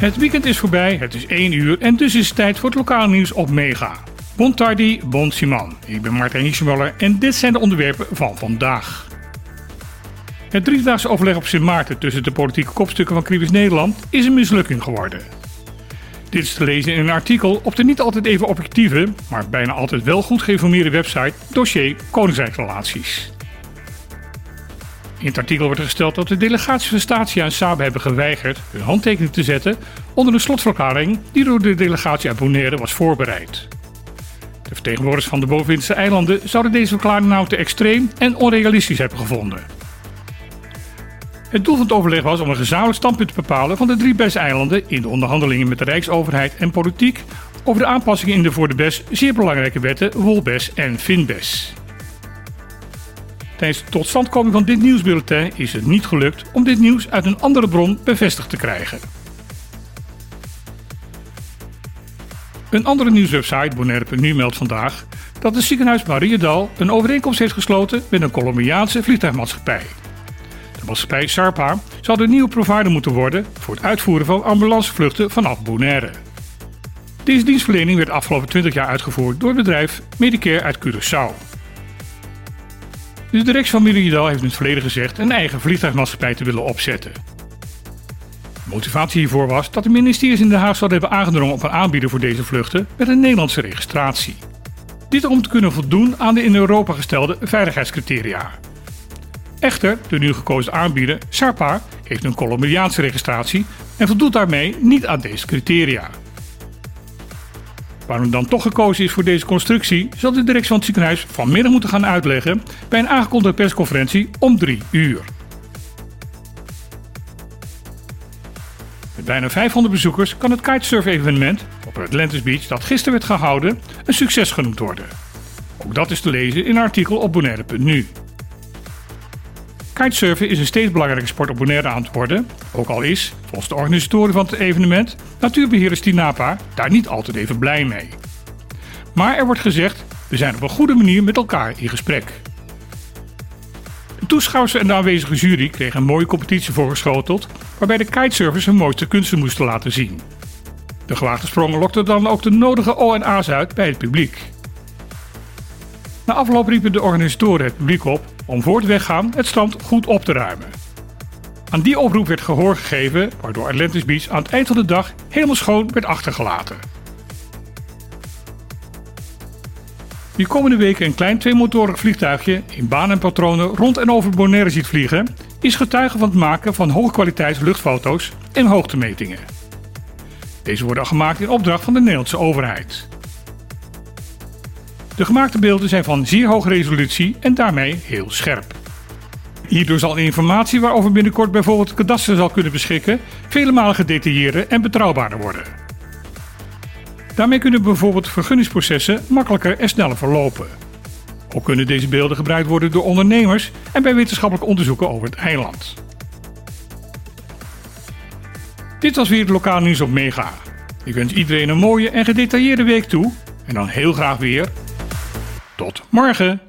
Het weekend is voorbij, het is 1 uur en dus is het tijd voor het lokale nieuws op Mega. Bon tardi, bon. Ik ben Martijn Hiesemuller en dit zijn de onderwerpen van vandaag. Het driedaagse overleg op Sint Maarten tussen de politieke kopstukken van Kriebus Nederland is een mislukking geworden. Dit is te lezen in een artikel op de niet altijd even objectieve, maar bijna altijd wel goed geïnformeerde website Dossier Koninkrijksrelaties. In het artikel wordt gesteld dat de delegaties van Statia en Saab hebben geweigerd hun handtekening te zetten onder een slotverklaring die door de delegatie uit was voorbereid. De vertegenwoordigers van de bovenwindse eilanden zouden deze verklaring nou te extreem en onrealistisch hebben gevonden. Het doel van het overleg was om een gezamenlijk standpunt te bepalen van de drie BES-eilanden in de onderhandelingen met de Rijksoverheid en politiek over de aanpassingen in de voor de BES zeer belangrijke wetten WOLBES en FINBES. Tijdens de totstandkoming van dit nieuwsbulletin is het niet gelukt om dit nieuws uit een andere bron bevestigd te krijgen. Een andere nieuwswebsite, Bonaire.nu, meldt vandaag dat het ziekenhuis Mariedal een overeenkomst heeft gesloten met een Colombiaanse vliegtuigmaatschappij. De maatschappij Sarpa zal de nieuwe provider moeten worden voor het uitvoeren van ambulancevluchten vanaf Bonaire. Deze dienstverlening werd afgelopen 20 jaar uitgevoerd door het bedrijf Medicare uit Curaçao. De directie van Meridial heeft in het verleden gezegd een eigen vliegtuigmaatschappij te willen opzetten. Motivatie hiervoor was dat de ministeries in Den Haag zouden hebben aangedrongen op een aanbieder voor deze vluchten met een Nederlandse registratie. Dit om te kunnen voldoen aan de in Europa gestelde veiligheidscriteria. Echter, de nu gekozen aanbieder, Sarpa, heeft een Colombiaanse registratie en voldoet daarmee niet aan deze criteria. Waarom dan toch gekozen is voor deze constructie, zal de directie van het ziekenhuis vanmiddag moeten gaan uitleggen bij een aangekondigde persconferentie om 3 uur. Met bijna 500 bezoekers kan het kitesurf-evenement op Atlantis Beach dat gisteren werd gehouden een succes genoemd worden. Ook dat is te lezen in een artikel op bonaire.nu. Kitesurfen is een steeds belangrijke sport op Bonaire aan het worden, ook al is, volgens de organisatoren van het evenement, natuurbeheerder Stinapa daar niet altijd even blij mee. Maar er wordt gezegd, we zijn op een goede manier met elkaar in gesprek. De toeschouwers en de aanwezige jury kregen een mooie competitie voorgeschoteld, waarbij de kitesurfers hun mooiste kunsten moesten laten zien. De gewaagde sprongen lokten dan ook de nodige O&A's uit bij het publiek. Na afloop riepen de organisatoren het publiek op om voor het weggaan het strand goed op te ruimen. Aan die oproep werd gehoor gegeven, waardoor Atlantis Beach aan het eind van de dag helemaal schoon werd achtergelaten. Wie komende weken een klein tweemotorig vliegtuigje in baan en patronen rond en over Bonaire ziet vliegen, is getuige van het maken van hoogkwaliteits luchtfoto's en hoogtemetingen. Deze worden gemaakt in opdracht van de Nederlandse overheid. De gemaakte beelden zijn van zeer hoge resolutie en daarmee heel scherp. Hierdoor zal informatie waarover binnenkort bijvoorbeeld het kadaster zal kunnen beschikken, vele malen gedetailleerder en betrouwbaarder worden. Daarmee kunnen bijvoorbeeld vergunningsprocessen makkelijker en sneller verlopen. Ook kunnen deze beelden gebruikt worden door ondernemers en bij wetenschappelijke onderzoeken over het eiland. Dit was weer het lokaal nieuws op Mega. Ik wens iedereen een mooie en gedetailleerde week toe en dan heel graag weer tot morgen!